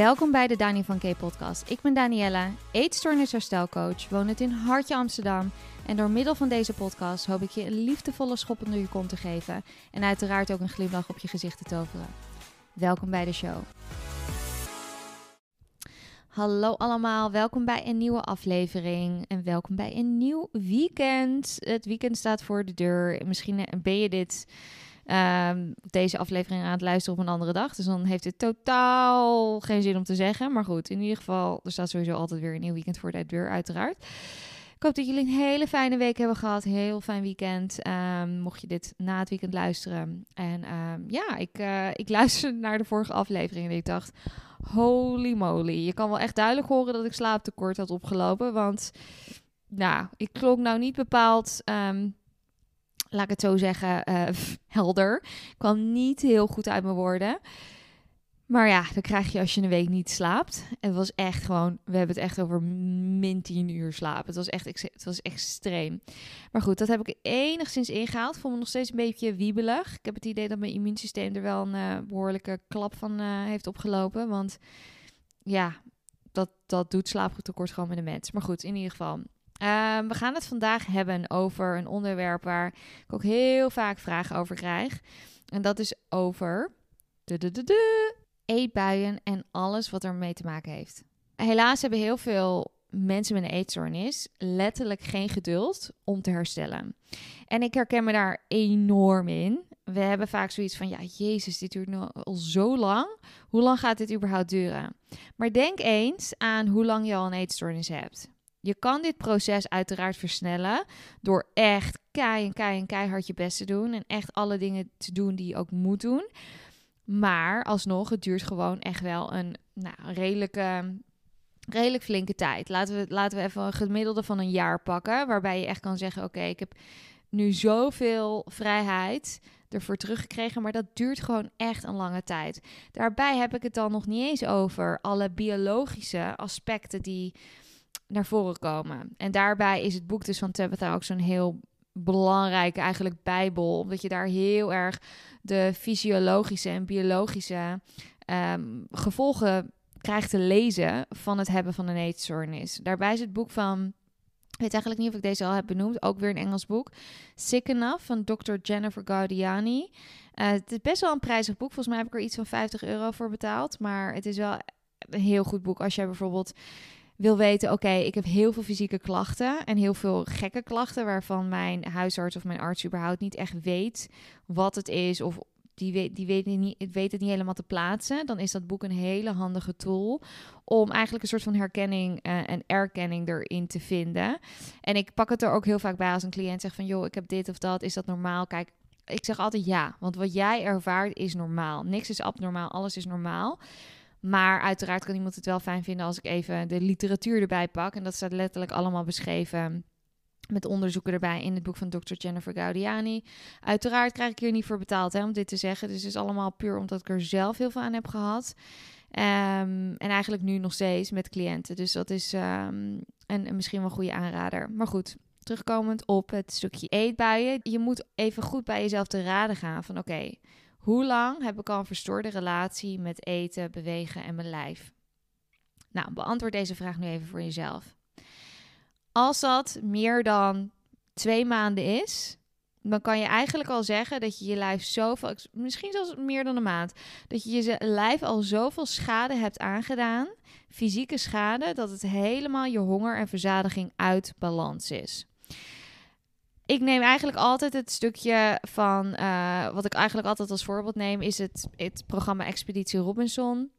Welkom bij de Dani van K podcast. Ik ben Daniella, eetstoornisherstelcoach, woon het in Hartje Amsterdam. En door middel van deze podcast hoop ik je een liefdevolle schop onder je kont te geven. En uiteraard ook een glimlach op je gezicht te toveren. Welkom bij de show. Hallo allemaal, welkom bij een nieuwe aflevering en welkom bij een nieuw weekend. Het weekend staat voor de deur. Misschien ben je dit um, deze aflevering aan het luisteren op een andere dag. Dus dan heeft het totaal geen zin om te zeggen. Maar goed, in ieder geval, er staat sowieso altijd weer een nieuw weekend voor de deur, uiteraard. Ik hoop dat jullie een hele fijne week hebben gehad. Heel fijn weekend. Um, mocht je dit na het weekend luisteren. En um, ja, ik, uh, ik luisterde naar de vorige aflevering en ik dacht... Holy moly. Je kan wel echt duidelijk horen dat ik slaaptekort had opgelopen. Want nou, ik klonk nou niet bepaald... laat ik het zo zeggen, uh, helder. Kwam niet heel goed uit mijn woorden. Maar ja, dan krijg je als je een week niet slaapt. Het was echt gewoon, we hebben het echt over min 10 uur slapen. Het was echt het was extreem. Maar goed, dat heb ik enigszins ingehaald. Voel me nog steeds een beetje wiebelig. Ik heb het idee dat mijn immuunsysteem er wel een uh, behoorlijke klap van uh, heeft opgelopen. Want ja, dat, dat doet slaaptekort gewoon met de mens. Maar goed, in ieder geval. Um, we gaan het vandaag hebben over een onderwerp waar ik ook heel vaak vragen over krijg. En dat is over de, de, de eetbuien en alles wat ermee te maken heeft. Helaas hebben heel veel mensen met een eetstoornis letterlijk geen geduld om te herstellen. En ik herken me daar enorm in. We hebben vaak zoiets van, ja, Jezus, dit duurt nu al zo lang. Hoe lang gaat dit überhaupt duren? Maar denk eens aan hoe lang je al een eetstoornis hebt. Je kan dit proces uiteraard versnellen door echt kei en kei en keihard je best te doen en echt alle dingen te doen die je ook moet doen. Maar alsnog, het duurt gewoon echt wel een nou, redelijke, redelijk flinke tijd. Laten we, laten we even een gemiddelde van een jaar pakken, waarbij je echt kan zeggen: Oké, ik heb nu zoveel vrijheid ervoor teruggekregen, maar dat duurt gewoon echt een lange tijd. Daarbij heb ik het dan nog niet eens over alle biologische aspecten die naar voren komen. En daarbij is het boek dus van Tabitha ook zo'n heel belangrijke eigenlijk bijbel, omdat je daar heel erg de fysiologische en biologische um, gevolgen krijgt te lezen van het hebben van een eetstoornis. Daarbij is het boek van ik weet eigenlijk niet of ik deze al heb benoemd. Ook weer een Engels boek. Sick Enough van Dr. Jennifer Gaudiani. Uh, het is best wel een prijzig boek. Volgens mij heb ik er iets van 50 euro voor betaald. Maar het is wel een heel goed boek als jij bijvoorbeeld wil weten, oké, ik heb heel veel fysieke klachten en heel veel gekke klachten waarvan mijn huisarts of mijn arts überhaupt niet echt weet wat het is of die weet, die weet, niet, weet het niet helemaal te plaatsen, dan is dat boek een hele handige tool om eigenlijk een soort van herkenning uh, en erkenning erin te vinden. En ik pak het er ook heel vaak bij als een cliënt zegt van, joh, ik heb dit of dat, is dat normaal? Kijk, ik zeg altijd ja, want wat jij ervaart is normaal. Niks is abnormaal, alles is normaal. Maar uiteraard kan iemand het wel fijn vinden als ik even de literatuur erbij pak. En dat staat letterlijk allemaal beschreven met onderzoeken erbij in het boek van Dr. Jennifer Gaudiani. Uiteraard krijg ik hier niet voor betaald hè, om dit te zeggen. Dus het is allemaal puur omdat ik er zelf heel veel aan heb gehad. Um, en eigenlijk nu nog steeds met cliënten. Dus dat is um, een, misschien wel een goede aanrader. Maar goed, terugkomend op het stukje eetbuien. Je moet even goed bij jezelf te raden gaan van oké, hoe lang heb ik al een verstoorde relatie met eten, bewegen en mijn lijf? Nou, beantwoord deze vraag nu even voor jezelf. Als dat meer dan twee maanden is, dan kan je eigenlijk al zeggen dat je je lijf zoveel, misschien zelfs meer dan een maand, dat je je lijf al zoveel schade hebt aangedaan, fysieke schade, dat het helemaal je honger en verzadiging uit balans is ik neem eigenlijk altijd het stukje van, uh, wat ik eigenlijk altijd als voorbeeld neem, is het, het programma Expeditie Robinson.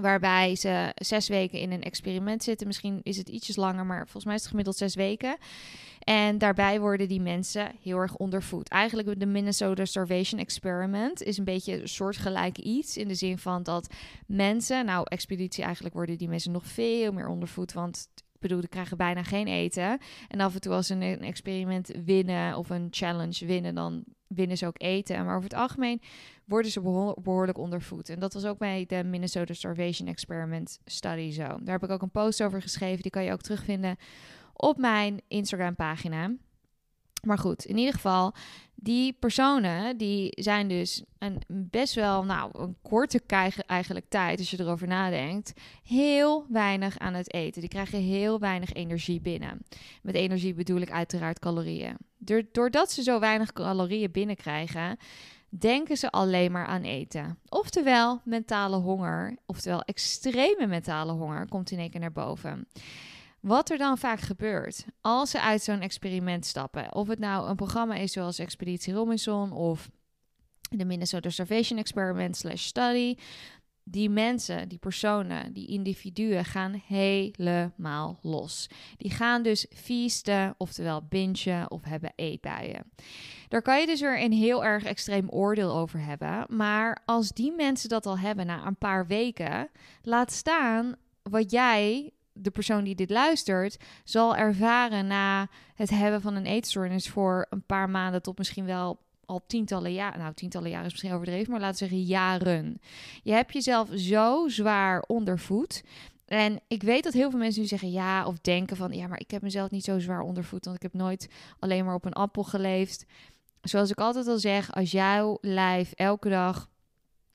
Waarbij ze zes weken in een experiment zitten. Misschien is het ietsjes langer, maar volgens mij is het gemiddeld zes weken. En daarbij worden die mensen heel erg ondervoed. Eigenlijk de Minnesota Starvation Experiment is een beetje een soortgelijk iets. In de zin van dat mensen, nou, expeditie eigenlijk worden die mensen nog veel meer ondervoed. Want bedoel, die krijgen bijna geen eten. En af en toe als ze een, een experiment winnen of een challenge winnen, dan winnen ze ook eten. Maar over het algemeen worden ze behoorlijk ondervoed. En dat was ook bij de Minnesota Starvation Experiment Study zo. Daar heb ik ook een post over geschreven. Die kan je ook terugvinden op mijn Instagram pagina. Maar goed, in ieder geval, die personen die zijn dus een best wel, nou, een korte eigenlijk tijd, als je erover nadenkt, heel weinig aan het eten. Die krijgen heel weinig energie binnen. Met energie bedoel ik uiteraard calorieën. Doordat ze zo weinig calorieën binnenkrijgen, denken ze alleen maar aan eten. Oftewel, mentale honger, oftewel extreme mentale honger, komt in één keer naar boven. Wat er dan vaak gebeurt als ze uit zo'n experiment stappen, of het nou een programma is zoals Expeditie Robinson of de Minnesota Starvation Experiment slash study, die mensen, die personen, die individuen gaan helemaal los. Die gaan dus feesten, oftewel bingen of hebben eetbuien. Daar kan je dus weer een heel erg extreem oordeel over hebben. Maar als die mensen dat al hebben na een paar weken, laat staan wat jij de persoon die dit luistert zal ervaren na het hebben van een eetstoornis voor een paar maanden tot misschien wel al tientallen jaren, nou tientallen jaren is misschien overdreven, maar laten we zeggen jaren. Je hebt jezelf zo zwaar ondervoed. En ik weet dat heel veel mensen nu zeggen ja of denken van ja, maar ik heb mezelf niet zo zwaar ondervoed, want ik heb nooit alleen maar op een appel geleefd. Zoals ik altijd al zeg, als jouw lijf elke dag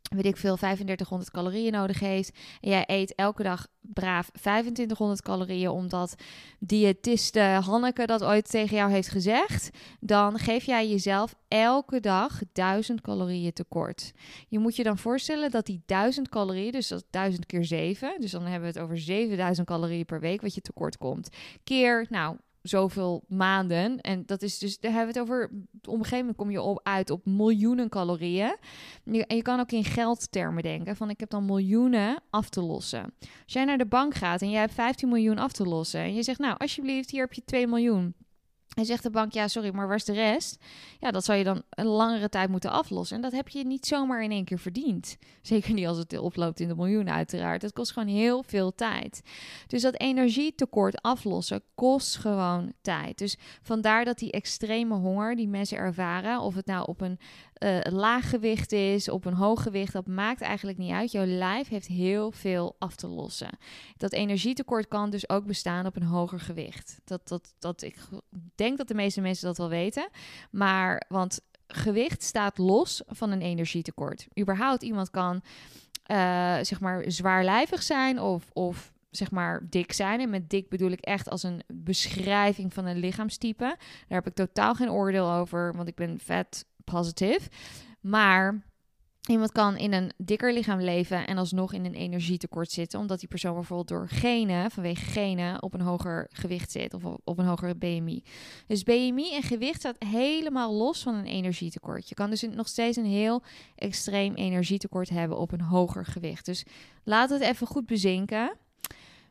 weet ik veel, 3500 calorieën nodig heeft. En jij eet elke dag braaf 2500 calorieën, omdat diëtiste Hanneke dat ooit tegen jou heeft gezegd. Dan geef jij jezelf elke dag 1000 calorieën tekort. Je moet je dan voorstellen dat die 1000 calorieën, dus dat 1000 keer 7, dus dan hebben we het over 7000 calorieën per week wat je tekort komt. Keer, nou, zoveel maanden. En dat is dus, daar hebben we het over. Op een gegeven moment kom je op, uit op miljoenen calorieën. En je kan ook in geldtermen denken: van ik heb dan miljoenen af te lossen. Als jij naar de bank gaat en jij hebt 15 miljoen af te lossen. En je zegt, nou, alsjeblieft, hier heb je 2 miljoen. En zegt de bank, ja, sorry, maar waar is de rest? Ja, dat zou je dan een langere tijd moeten aflossen. En dat heb je niet zomaar in één keer verdiend. Zeker niet als het oploopt in de miljoenen, uiteraard. Het kost gewoon heel veel tijd. Dus dat energietekort aflossen kost gewoon tijd. Dus vandaar dat die extreme honger die mensen ervaren, of het nou op een uh, laag gewicht is, op een hoog gewicht, dat maakt eigenlijk niet uit. Jouw lijf heeft heel veel af te lossen. Dat energietekort kan dus ook bestaan op een hoger gewicht. Dat, dat, dat ik denk dat de meeste mensen dat wel weten. Maar, want gewicht staat los van een energietekort. Überhaupt iemand kan, uh, zeg maar, zwaarlijvig zijn of, of zeg maar dik zijn. En met dik bedoel ik echt als een beschrijving van een lichaamstype. Daar heb ik totaal geen oordeel over, want ik ben vet positief. Maar iemand kan in een dikker lichaam leven en alsnog in een energietekort zitten, omdat die persoon bijvoorbeeld door genen, vanwege genen, op een hoger gewicht zit of op een hoger BMI. Dus BMI en gewicht staat helemaal los van een energietekort. Je kan dus nog steeds een heel extreem energietekort hebben op een hoger gewicht. Dus laat het even goed bezinken.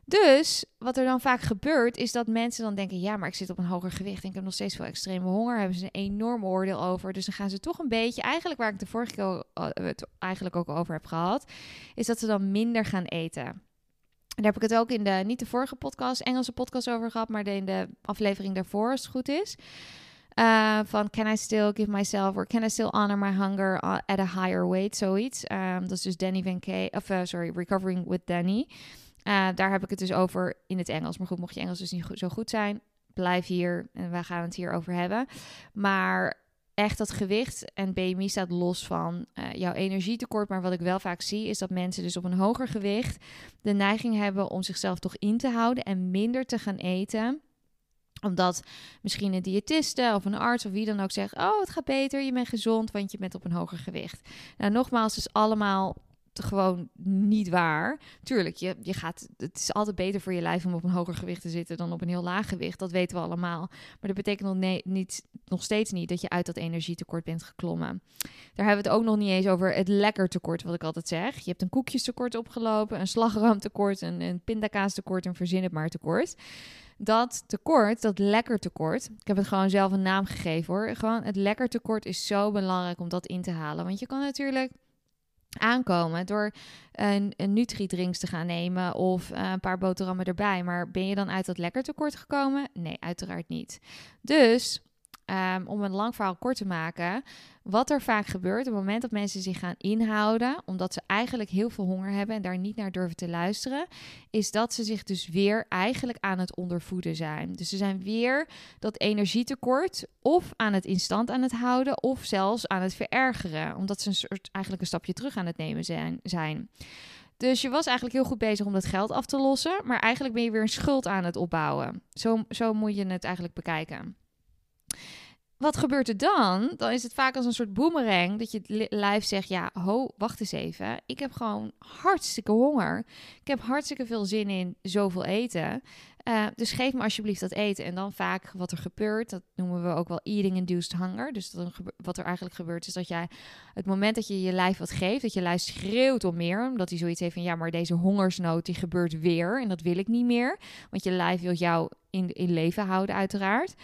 Dus wat er dan vaak gebeurt, is dat mensen dan denken: ja, maar ik zit op een hoger gewicht en ik heb nog steeds veel extreme honger. Hebben ze een enorm oordeel over. Dus dan gaan ze toch een beetje, eigenlijk waar ik de vorige keer het eigenlijk ook over heb gehad, is dat ze dan minder gaan eten. En daar heb ik het ook in de, niet de vorige podcast, Engelse podcast over gehad, maar in de aflevering daarvoor, als het goed is. Uh, van can I still give myself or can I still honor my hunger at a higher weight, zoiets. Um, dat is dus Danny Van Kay, of uh, sorry, Recovering with Danny. Uh, daar heb ik het dus over in het Engels. Maar goed, mocht je Engels dus niet zo goed zijn, blijf hier en we gaan het hier over hebben. Maar echt dat gewicht en BMI staat los van uh, jouw energietekort. Maar wat ik wel vaak zie is dat mensen dus op een hoger gewicht de neiging hebben om zichzelf toch in te houden en minder te gaan eten omdat misschien een diëtiste of een arts of wie dan ook zegt: Oh, het gaat beter, je bent gezond, want je bent op een hoger gewicht. Nou, nogmaals, is allemaal gewoon niet waar. Tuurlijk, je, je gaat, het is altijd beter voor je lijf om op een hoger gewicht te zitten dan op een heel laag gewicht. Dat weten we allemaal. Maar dat betekent nog, nee, niet, nog steeds niet dat je uit dat energietekort bent geklommen. Daar hebben we het ook nog niet eens over het lekker tekort, wat ik altijd zeg. Je hebt een koekjestekort opgelopen, een slagroomtekort, een, een pindakaastekort, een verzin het maar tekort. Dat tekort, dat lekker tekort, ik heb het gewoon zelf een naam gegeven hoor. Gewoon het lekker tekort is zo belangrijk om dat in te halen. Want je kan natuurlijk aankomen door een, een Nutri-drinks te gaan nemen of uh, een paar boterhammen erbij. Maar ben je dan uit dat lekker tekort gekomen? Nee, uiteraard niet. Dus Ehm, om een lang verhaal kort te maken, wat er vaak gebeurt op het moment dat mensen zich gaan inhouden, omdat ze eigenlijk heel veel honger hebben en daar niet naar durven te luisteren, is dat ze zich dus weer eigenlijk aan het ondervoeden zijn. Dus ze zijn weer dat energietekort of aan het instant aan het houden of zelfs aan het verergeren, omdat ze een soort eigenlijk een stapje terug aan het nemen zijn. zijn. Dus je was eigenlijk heel goed bezig om dat geld af te lossen, maar eigenlijk ben je weer een schuld aan het opbouwen. Zo, zo moet je het eigenlijk bekijken wat gebeurt er dan? Dan is het vaak als een soort boemerang dat je het lijf zegt: Ja, ho, wacht eens even. Ik heb gewoon hartstikke honger. Ik heb hartstikke veel zin in zoveel eten. Uh, dus geef me alsjeblieft dat eten. En dan vaak wat er gebeurt, dat noemen we ook wel eating-induced hunger. Dus wat er eigenlijk gebeurt, is dat jij het moment dat je je lijf wat geeft, dat je lijf schreeuwt om meer. Omdat hij zoiets heeft van: Ja, maar deze hongersnood die gebeurt weer. En dat wil ik niet meer. Want je lijf wil jou in, in leven houden, uiteraard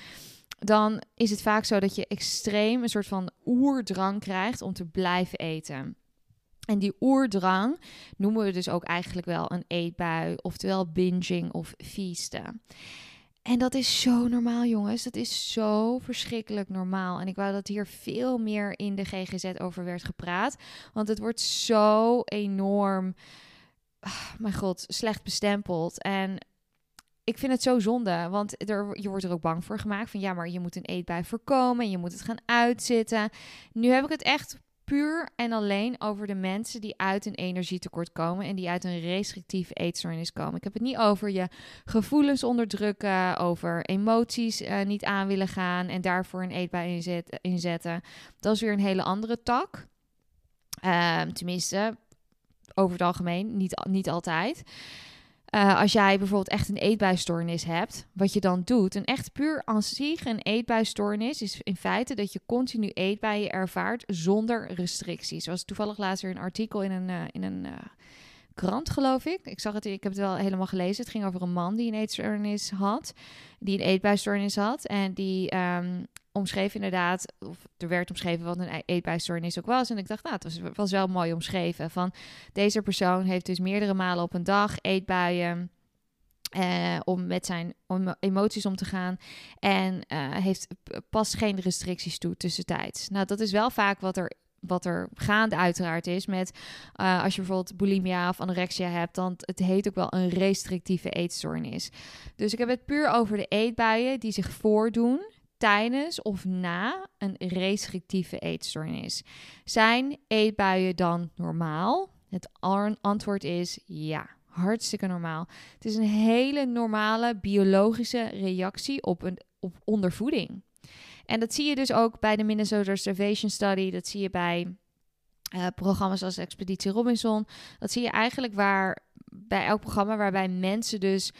dan is het vaak zo dat je extreem een soort van oerdrang krijgt om te blijven eten. En die oerdrang noemen we dus ook eigenlijk wel een eetbui, oftewel binging of feesten. En dat is zo normaal, jongens. Dat is zo verschrikkelijk normaal. En ik wou dat hier veel meer in de GGZ over werd gepraat. Want het wordt zo enorm, ah, mijn god, slecht bestempeld. En ik vind het zo zonde, want er, je wordt er ook bang voor gemaakt van ja, maar je moet een eetbui voorkomen, je moet het gaan uitzitten. Nu heb ik het echt puur en alleen over de mensen die uit een energietekort komen en die uit een restrictieve eetstoornis komen. Ik heb het niet over je gevoelens onderdrukken, over emoties uh, niet aan willen gaan en daarvoor een eetbui inzet, inzetten. Dat is weer een hele andere tak. Uh, tenminste, over het algemeen, niet, niet altijd. Uh, als jij bijvoorbeeld echt een eetbuisstoornis hebt, wat je dan doet, een echt puur aan zich een eetbuisstoornis is in feite dat je continu eetbuien ervaart zonder restricties. Zoals toevallig laatst weer een artikel in een, uh, in een uh, krant, geloof ik. Ik zag het, ik heb het wel helemaal gelezen. Het ging over een man die een eetstoornis had, die een eetbuisstoornis had en die um, omschreef inderdaad, of er werd omschreven wat een e-, eetbuisstoornis ook was. En ik dacht, nou, het was, wel mooi omschreven. Van deze persoon heeft dus meerdere malen op een dag eetbuien. Uh, om met zijn om emoties om te gaan. En uh, heeft pas geen restricties toe tussentijds. Nou, dat is wel vaak wat er, wat er gaande uiteraard is. Met uh, als je bijvoorbeeld bulimia of anorexia hebt, dan het heet ook wel een restrictieve eetstoornis. Dus ik heb het puur over de eetbuien die zich voordoen tijdens of na een restrictieve eetstoornis. Zijn eetbuien dan normaal? Het antwoord is ja, hartstikke normaal. Het is een hele normale biologische reactie op, een, op ondervoeding. En dat zie je dus ook bij de Minnesota Starvation Study. Dat zie je bij uh, programma's als Expeditie Robinson. Dat zie je eigenlijk waar bij elk programma waarbij mensen dus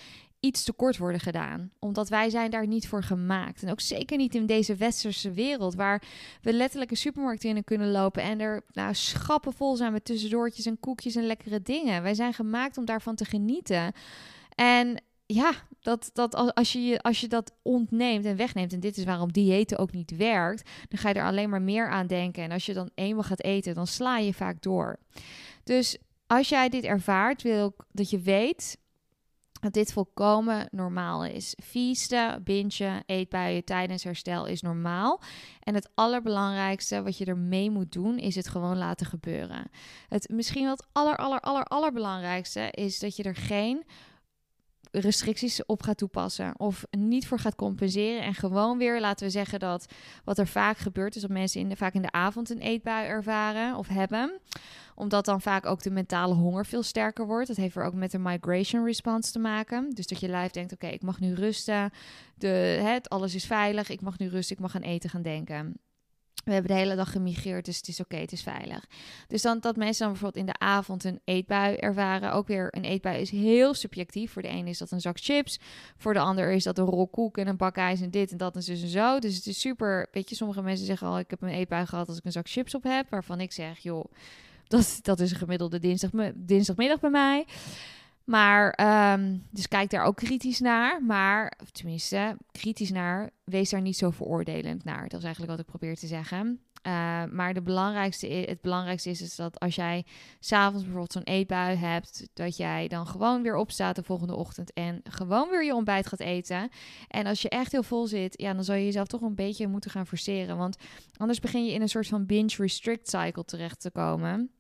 iets tekort worden gedaan. Omdat wij zijn daar niet voor gemaakt. En ook zeker niet in deze westerse wereld... waar we letterlijk een supermarkt in kunnen lopen... en er nou, schappen vol zijn met tussendoortjes en koekjes en lekkere dingen. Wij zijn gemaakt om daarvan te genieten. En ja, dat, dat als, je, als je dat ontneemt en wegneemt... en dit is waarom diëten ook niet werkt... dan ga je er alleen maar meer aan denken. En als je dan eenmaal gaat eten, dan sla je vaak door. Dus als jij dit ervaart, wil ik dat je weet dat dit volkomen normaal is. Feesten, bintje, eetbuien tijdens herstel is normaal. En het allerbelangrijkste wat je ermee moet doen, is het gewoon laten gebeuren. Het misschien wel het aller, aller, aller, allerbelangrijkste is dat je er geen restricties op gaat toepassen of niet voor gaat compenseren en gewoon weer laten we zeggen dat wat er vaak gebeurt is dat mensen in vaak in de avond een eetbui ervaren of hebben omdat dan vaak ook de mentale honger veel sterker wordt. Dat heeft er ook met de migration response te maken. Dus dat je lijf denkt, oké, ik mag nu rusten. De, het, alles is veilig. Ik mag nu rusten. Ik mag aan eten gaan denken. We hebben de hele dag gemigreerd, dus het is oké, het is veilig. Dus dan dat mensen dan bijvoorbeeld in de avond een eetbui ervaren. Ook weer, een eetbui is heel subjectief. Voor de ene is dat een zak chips. Voor de ander is dat een rol koek en een bak ijs en dit en dat en dus en zo. Dus het is super, weet je, sommige mensen zeggen al, ik heb een eetbui gehad als ik een zak chips op heb. Waarvan ik zeg, joh, dat, dat is een gemiddelde dinsdag, dinsdagmiddag bij mij. Maar, ehm, dus kijk daar ook kritisch naar. Maar, tenminste, kritisch naar. Wees daar niet zo veroordelend naar. Dat is eigenlijk wat ik probeer te zeggen. Uh, maar de belangrijkste, het belangrijkste is, is dat als jij s'avonds bijvoorbeeld zo'n eetbui hebt, dat jij dan gewoon weer opstaat de volgende ochtend en gewoon weer je ontbijt gaat eten. En als je echt heel vol zit, ja, dan zal je jezelf toch een beetje moeten gaan forceren. Want anders begin je in een soort van binge-restrict cycle terecht te komen.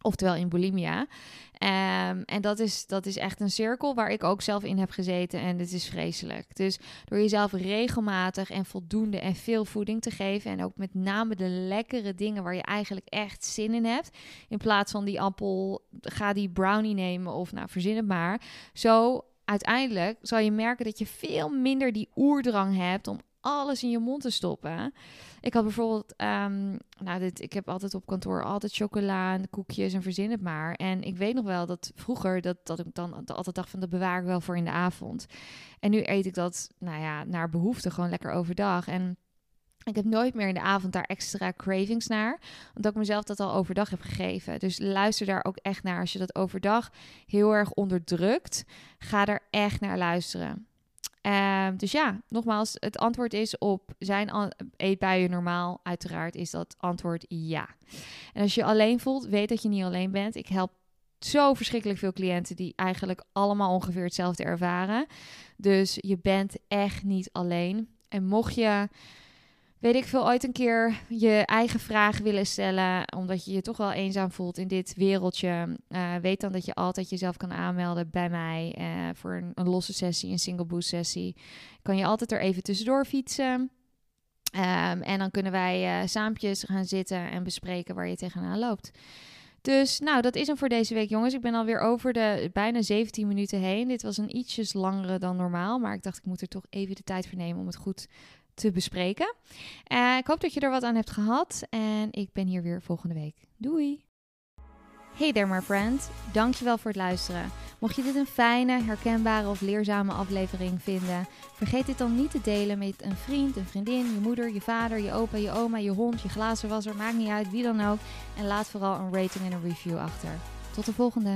Oftewel in bulimia. Um, en dat is, dat is echt een cirkel waar ik ook zelf in heb gezeten. En het is vreselijk. Dus door jezelf regelmatig en voldoende en veel voeding te geven. En ook met name de lekkere dingen waar je eigenlijk echt zin in hebt. In plaats van die appel, ga die brownie nemen of nou verzin het maar. Zo uiteindelijk zal je merken dat je veel minder die oerdrang hebt om alles in je mond te stoppen. Ik had bijvoorbeeld, um, nou, dit, ik heb altijd op kantoor altijd chocola en koekjes en verzin het maar. En ik weet nog wel dat vroeger dat, dat ik dan altijd dacht van dat bewaar ik wel voor in de avond. En nu eet ik dat, nou ja, naar behoefte gewoon lekker overdag. En ik heb nooit meer in de avond daar extra cravings naar. Omdat ik mezelf dat al overdag heb gegeven. Dus luister daar ook echt naar. Als je dat overdag heel erg onderdrukt, ga er echt naar luisteren. Ehm, dus ja, nogmaals, het antwoord is op zijn eetbuien normaal? Uiteraard is dat antwoord ja. En als je alleen voelt, weet dat je niet alleen bent. Ik help zo verschrikkelijk veel cliënten die eigenlijk allemaal ongeveer hetzelfde ervaren. Dus je bent echt niet alleen. En mocht je weet ik veel, ooit een keer je eigen vragen willen stellen, omdat je je toch wel eenzaam voelt in dit wereldje, uh, weet dan dat je altijd jezelf kan aanmelden bij mij uh, voor een, een, losse sessie, een single boost sessie. Kan je altijd er even tussendoor fietsen. Um, en dan kunnen wij uh, saampjes gaan zitten en bespreken waar je tegenaan loopt. Dus nou, dat is hem voor deze week, jongens. Ik ben alweer over de bijna 17 minuten heen. Dit was een ietsjes langere dan normaal, maar ik dacht ik moet er toch even de tijd voor nemen om het goed te bespreken. Uh, ik hoop dat je er wat aan hebt gehad en ik ben hier weer volgende week. Doei! Hey there my friend, dankjewel voor het luisteren. Mocht je dit een fijne, herkenbare of leerzame aflevering vinden, vergeet dit dan niet te delen met een vriend, een vriendin, je moeder, je vader, je opa, je oma, je hond, je glazenwasser, maakt niet uit, wie dan ook. En laat vooral een rating en een review achter. Tot de volgende!